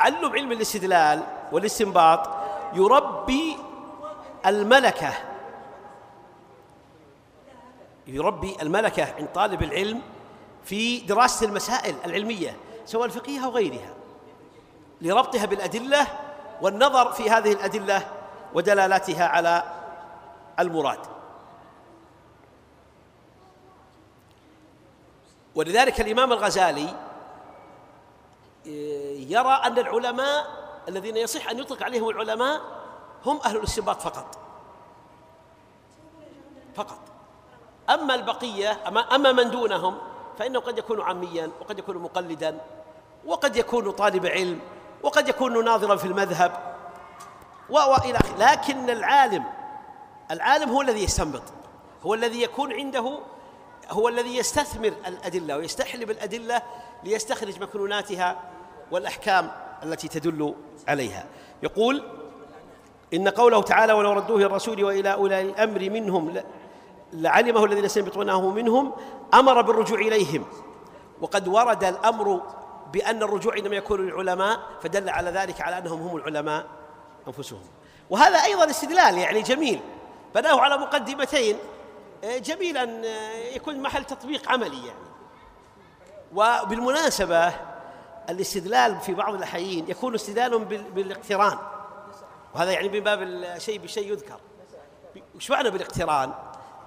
تعلم علم الاستدلال والاستنباط يربي الملكة. يربي الملكة عند طالب العلم في دراسة المسائل العلمية سواء الفقهية أو غيرها لربطها بالأدلة والنظر في هذه الأدلة ودلالاتها على المراد. ولذلك الإمام الغزالي يرى أن العلماء الذين يصح أن يطلق عليهم العلماء هم أهل الاستنباط فقط. فقط. أما البقية أما من دونهم فإنه قد يكون عميا وقد يكون مقلدا وقد يكون طالب علم وقد يكون ناظرا في المذهب وإلى آخره. لكن العالم العالم هو الذي يستنبط. هو الذي يكون عنده هو الذي يستثمر الأدلة ويستحلب الأدلة ليستخرج مكنوناتها والأحكام التي تدل عليها. يقول إن قوله تعالى ولو ردوه الرسول وإلى أولي الأمر منهم لعلمه الذين يستنبطونه منهم أمر بالرجوع إليهم. وقد ورد الأمر بأن الرجوع إنما يكون للعلماء فدل على ذلك على أنهم هم العلماء أنفسهم. وهذا أيضا استدلال يعني جميل. بناه على مقدمتين. آه، جميل أن آه، يكون محل تطبيق عملي يعني. وبالمناسبة الاستدلال في بعض الأحيين يكون استدلال بالاقتران. وهذا يعني من باب الشيء بشيء يذكر. وش معنى بالاقتران؟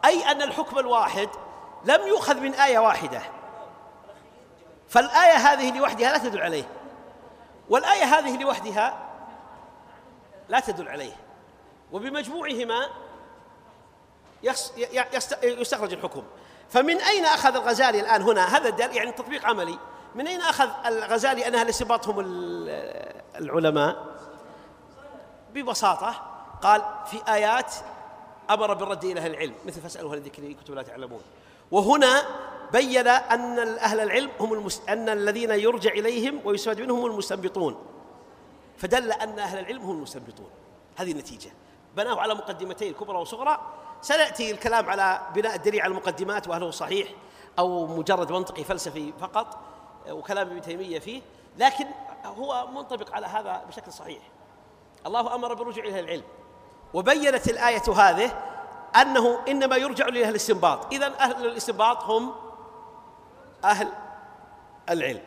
أي أن الحكم الواحد لم يؤخذ من آية واحدة. فالآية هذه لوحدها لا تدل عليه. والآية هذه لوحدها لا تدل عليه. وبمجموعهما يستخرج الحكم. فمن أين أخذ الغزالي الآن هنا؟ هذا الدل يعني تطبيق عملي. من أين أخذ الغزالي أن أهل هم العلماء؟ ببساطة قال في آيات أمر بالرد إلى أهل العلم مثل فاسألوا أهل الذكر كنتم لا تعلمون. وهنا بين أن أهل العلم هم المس... أن الذين يرجع إليهم ويستفاد منهم هم المستنبطون. فدل أن أهل العلم هم المستنبطون. هذه النتيجة. بناه على مقدمتين كبرى وصغرى. سنأتي الكلام على بناء الدليل على المقدمات وهل هو صحيح أو مجرد منطقي فلسفي فقط. وكلام ابن تيمية فيه لكن هو منطبق على هذا بشكل صحيح. الله أمر بالرجوع إلى العلم وبينت الآية هذه أنه إنما يرجع لأهل الإستنباط. إذا أهل الإستنباط هم أهل العلم.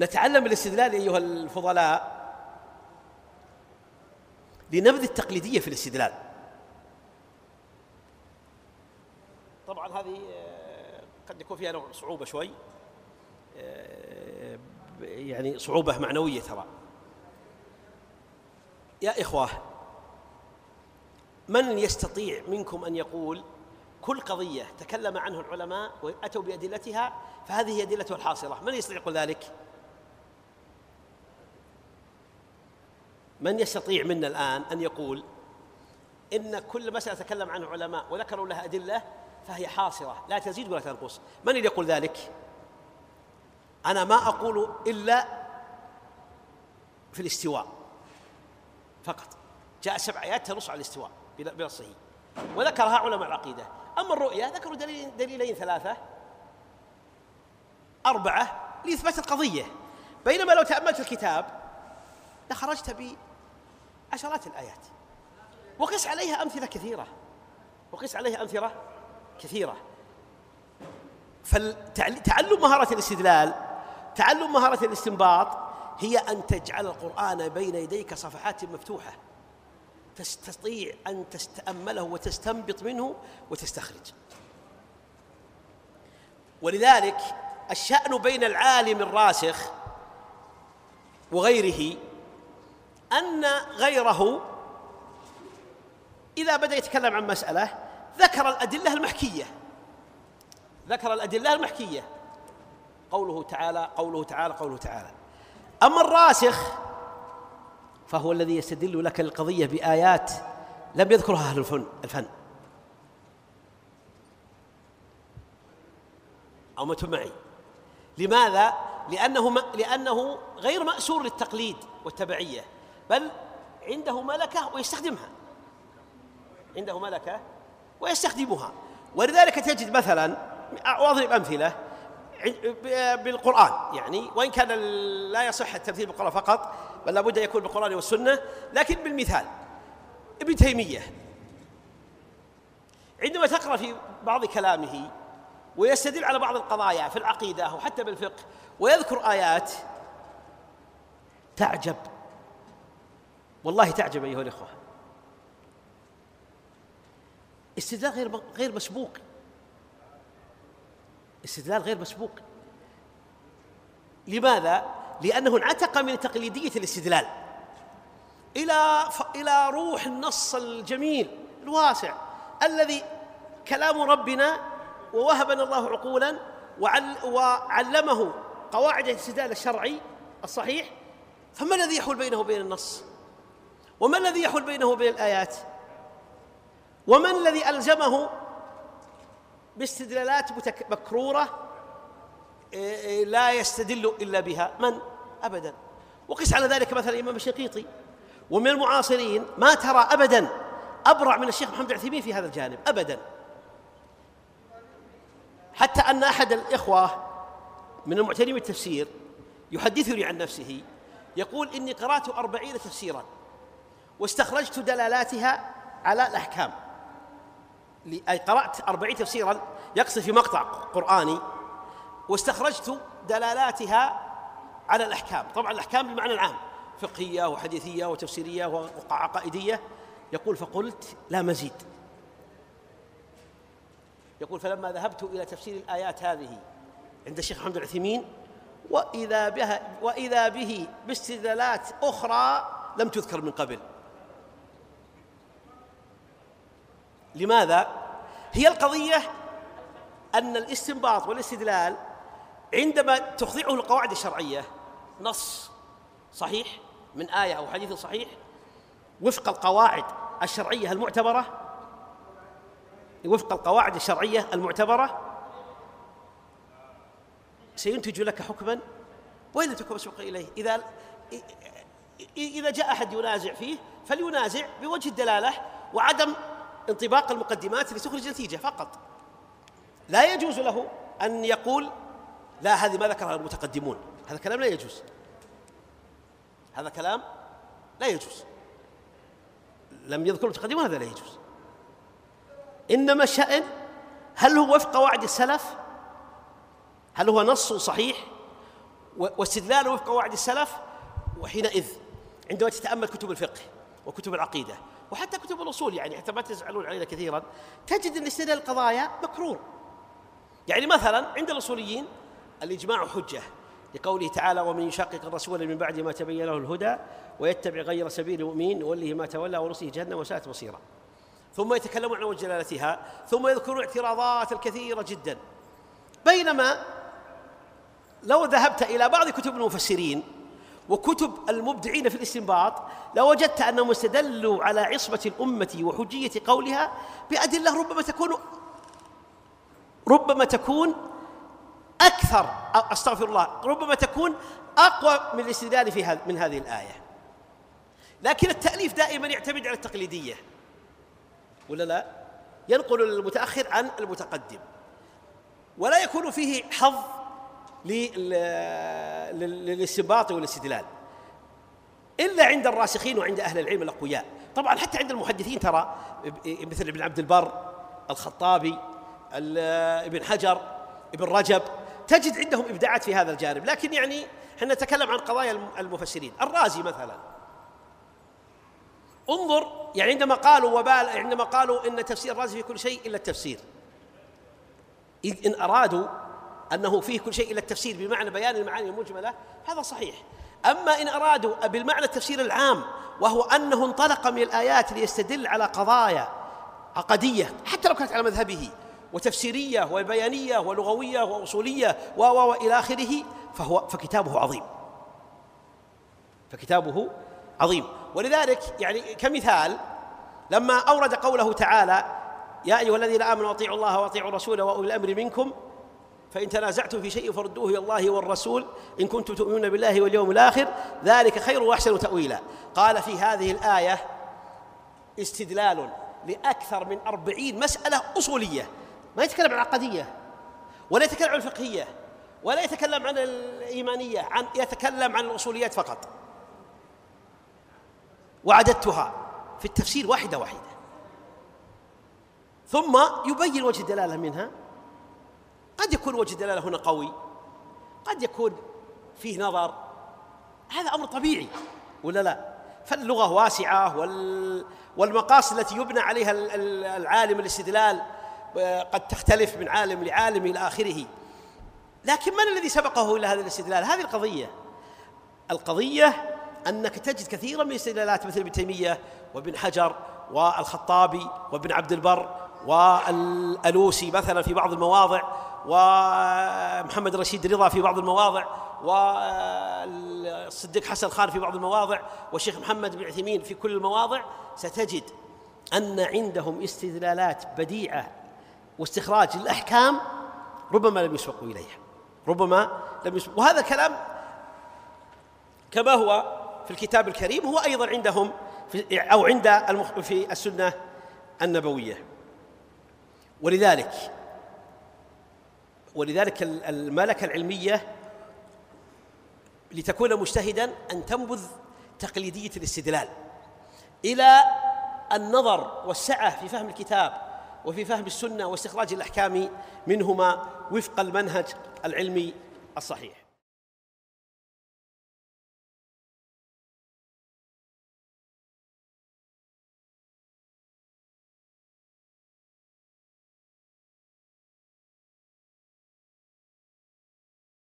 نتعلم الاستدلال أيها الفضلاء لنبذ التقليدية في الاستدلال. طبعا هذه قد يكون فيها نوع صعوبة شوي. آه، يعني صعوبة معنوية ترى. يا إخوة من يستطيع منكم أن يقول كل قضية تكلم عنه العلماء وأتوا بأدلتها فهذه هي أدلته الحاصلة؟ من يستطيع يقول ذلك؟ من يستطيع منا الآن أن يقول إن كل مسألة تكلم عنها علماء وذكروا لها أدلة فهي حاصرة لا تزيد ولا تنقص. من اللي يقول ذلك؟ أنا ما أقول إلا في الاستواء فقط. جاء سبع آيات تنص على الاستواء بنصه. وذكرها علماء العقيدة. أما الرؤية ذكروا دليلين, دليلين ثلاثة. أربعة لإثبات القضية. بينما لو تأملت الكتاب لخرجت بعشرات الآيات. وقس عليها أمثلة كثيرة. وقس عليها أمثلة كثيرة. فتعلم مهارة الاستدلال تعلم مهارة الاستنباط هي أن تجعل القرآن بين يديك صفحات مفتوحة. تستطيع أن تتأمله وتستنبط منه وتستخرج. ولذلك الشأن بين العالم الراسخ وغيره أن غيره إذا بدأ يتكلم عن مسألة ذكر الأدلة المحكية. ذكر الأدلة المحكية. قوله تعالى قوله تعالى قوله تعالى. أما الراسخ فهو الذي يستدل لك القضية بآيات لم يذكرها أهل الفن الفن. أو ما معي. لماذا؟ لأنه لأنه غير مأسور للتقليد والتبعية بل عنده ملكة ويستخدمها. عنده ملكة ويستخدمها. ولذلك تجد مثلا وأضرب أمثلة بالقرآن يعني وإن كان لا يصح التمثيل بالقرآن فقط بل لابد أن يكون بالقرآن والسنة. لكن بالمثال ابن تيمية عندما تقرأ في بعض كلامه ويستدل على بعض القضايا في العقيدة وحتى بالفقه ويذكر آيات تعجب. والله تعجب أيها الإخوة. استدلال غير غير مسبوق. استدلال غير مسبوق. لماذا؟ لأنه انعتق من تقليدية الاستدلال. إلى إلى روح النص الجميل الواسع الذي كلام ربنا ووهبنا الله عقولا وعلمه قواعد الاستدلال الشرعي الصحيح. فما الذي يحول بينه وبين النص؟ وما الذي يحول بينه وبين الآيات؟ ومن الذي ألزمه باستدلالات مكرورة إيه، إيه، لا يستدل إلا بها. من؟ أبدا. وقس على ذلك مثلا الإمام الشنقيطي ومن المعاصرين ما ترى أبدا أبرع من الشيخ محمد العثيمين في هذا الجانب. أبدا. حتى أن أحد الإخوة من المعتنين بالتفسير يحدثني عن نفسه يقول إني قرأت أربعين تفسيرا واستخرجت دلالاتها على الأحكام. أي قرأت أربعين تفسيرا يقصد في مقطع قرآني واستخرجت دلالاتها على الأحكام. طبعا الأحكام بالمعنى العام فقهية وحديثية وتفسيرية وعقائدية يقول فقلت لا مزيد. يقول فلما ذهبت إلى تفسير الآيات هذه عند الشيخ محمد العثيمين وإذا بها وإذا به باستدلالات أخرى لم تذكر من قبل. لماذا؟ هي القضية أن الاستنباط والاستدلال عندما تخضعه القواعد الشرعية نص صحيح من آية أو حديث صحيح وفق القواعد الشرعية المعتبرة وفق القواعد الشرعية المعتبرة سينتج لك حكما وإن تكن مسبوق إليه إذا إذا جاء أحد ينازع فيه فلينازع بوجه الدلالة وعدم انطباق المقدمات لتخرج نتيجة فقط. لا يجوز له أن يقول لا هذه ما ذكرها المتقدمون؟ هذا كلام لا يجوز. هذا كلام لا يجوز. لم يذكر المتقدمون هذا لا يجوز. إنما الشأن هل هو وفق قواعد السلف؟ هل هو نص صحيح؟ واستدلاله وفق قواعد السلف؟ وحينئذ عندما تتأمل كتب الفقه وكتب العقيدة وحتى كتب الأصول يعني حتى ما تزعلون علينا كثيرا تجد أن استدلال القضايا مكرور يعني مثلا عند الأصوليين الإجماع حجة لقوله تعالى ومن يشاقق الرسول من بعد ما تبين له الهدى ويتبع غير سبيل المؤمنين نوله ما تولى ونصيه جهنم وساءت مصيرا. ثم يتكلمون عن جلالتها ثم يذكرون اعتراضات الكثيرة جدا. بينما لو ذهبت إلى بعض كتب المفسرين وكتب المبدعين في الاستنباط لوجدت أنهم استدلوا على عصمة الأمة وحجية قولها بأدلة ربما تكون ربما تكون أكثر أستغفر الله ربما تكون أقوى من الاستدلال في من هذه الآية. لكن التأليف دائما يعتمد على التقليدية. ولا لا؟ ينقل المتأخر عن المتقدم. ولا يكون فيه حظ للاستنباط والاستدلال. إلا عند الراسخين وعند أهل العلم الأقوياء. طبعا حتى عند المحدثين ترى مثل ابن عبد البر الخطابي ابن حجر ابن رجب تجد عندهم إبداعات في هذا الجانب. لكن يعني إحنا نتكلم عن قضايا المفسرين. الرازي مثلا. انظر يعني عندما قالوا وبال عندما قالوا إن تفسير الرازي في كل شيء إلا التفسير. إن أرادوا أنه فيه كل شيء الا التفسير بمعنى بيان المعاني المجمله هذا صحيح. أما إن أرادوا بالمعنى التفسير العام وهو أنه انطلق من الآيات ليستدل على قضايا عقدية حتى لو كانت على مذهبه وتفسيرية وبيانية ولغوية وأصولية و والى آخره فهو فكتابه عظيم. فكتابه عظيم. ولذلك يعني كمثال لما أورد قوله تعالى يا أيها الذين آمنوا أطيعوا الله وأطيعوا الرسول وأولي الأمر منكم فإن تنازعتم في شيء فردوه إلى الله والرسول إن كنتم تؤمنون بالله واليوم الآخر ذلك خير وأحسن تأويلا. قال في هذه الآية استدلال لأكثر من أربعين مسألة أصولية. ما يتكلم عن العقدية ولا يتكلم عن الفقهية ولا يتكلم عن الإيمانية عن يتكلم عن الأصوليات فقط. وعددتها في التفسير واحدة واحدة. ثم يبين وجه الدلالة منها قد يكون وجه الدلالة هنا قوي. قد يكون فيه نظر. هذا أمر طبيعي ولا لا؟ فاللغة واسعة وال والمقاصد التي يبنى عليها العالم الاستدلال آه، قد تختلف من عالم لعالم إلى آخره. لكن من الذي سبقه إلى هذا الاستدلال؟ هذه القضية. القضية أنك تجد كثيرا من الاستدلالات مثل ابن تيمية وابن حجر والخطابي وابن عبد البر والألوسي مثلا في بعض المواضع ومحمد رشيد رضا في بعض المواضع والصديق حسن خان في بعض المواضع والشيخ محمد بن عثيمين في كل المواضع ستجد أن عندهم استدلالات بديعة واستخراج الأحكام ربما لم يسبقوا إليها ربما لم يسبقوا وهذا كلام كما هو في الكتاب الكريم هو أيضا عندهم في أو عند في السنة النبوية. ولذلك ولذلك الملكة العلمية لتكون مجتهدا أن تنبذ تقليدية الاستدلال إلى النظر والسعة في فهم الكتاب وفي فهم السنة واستخراج الأحكام منهما وفق المنهج العلمي الصحيح.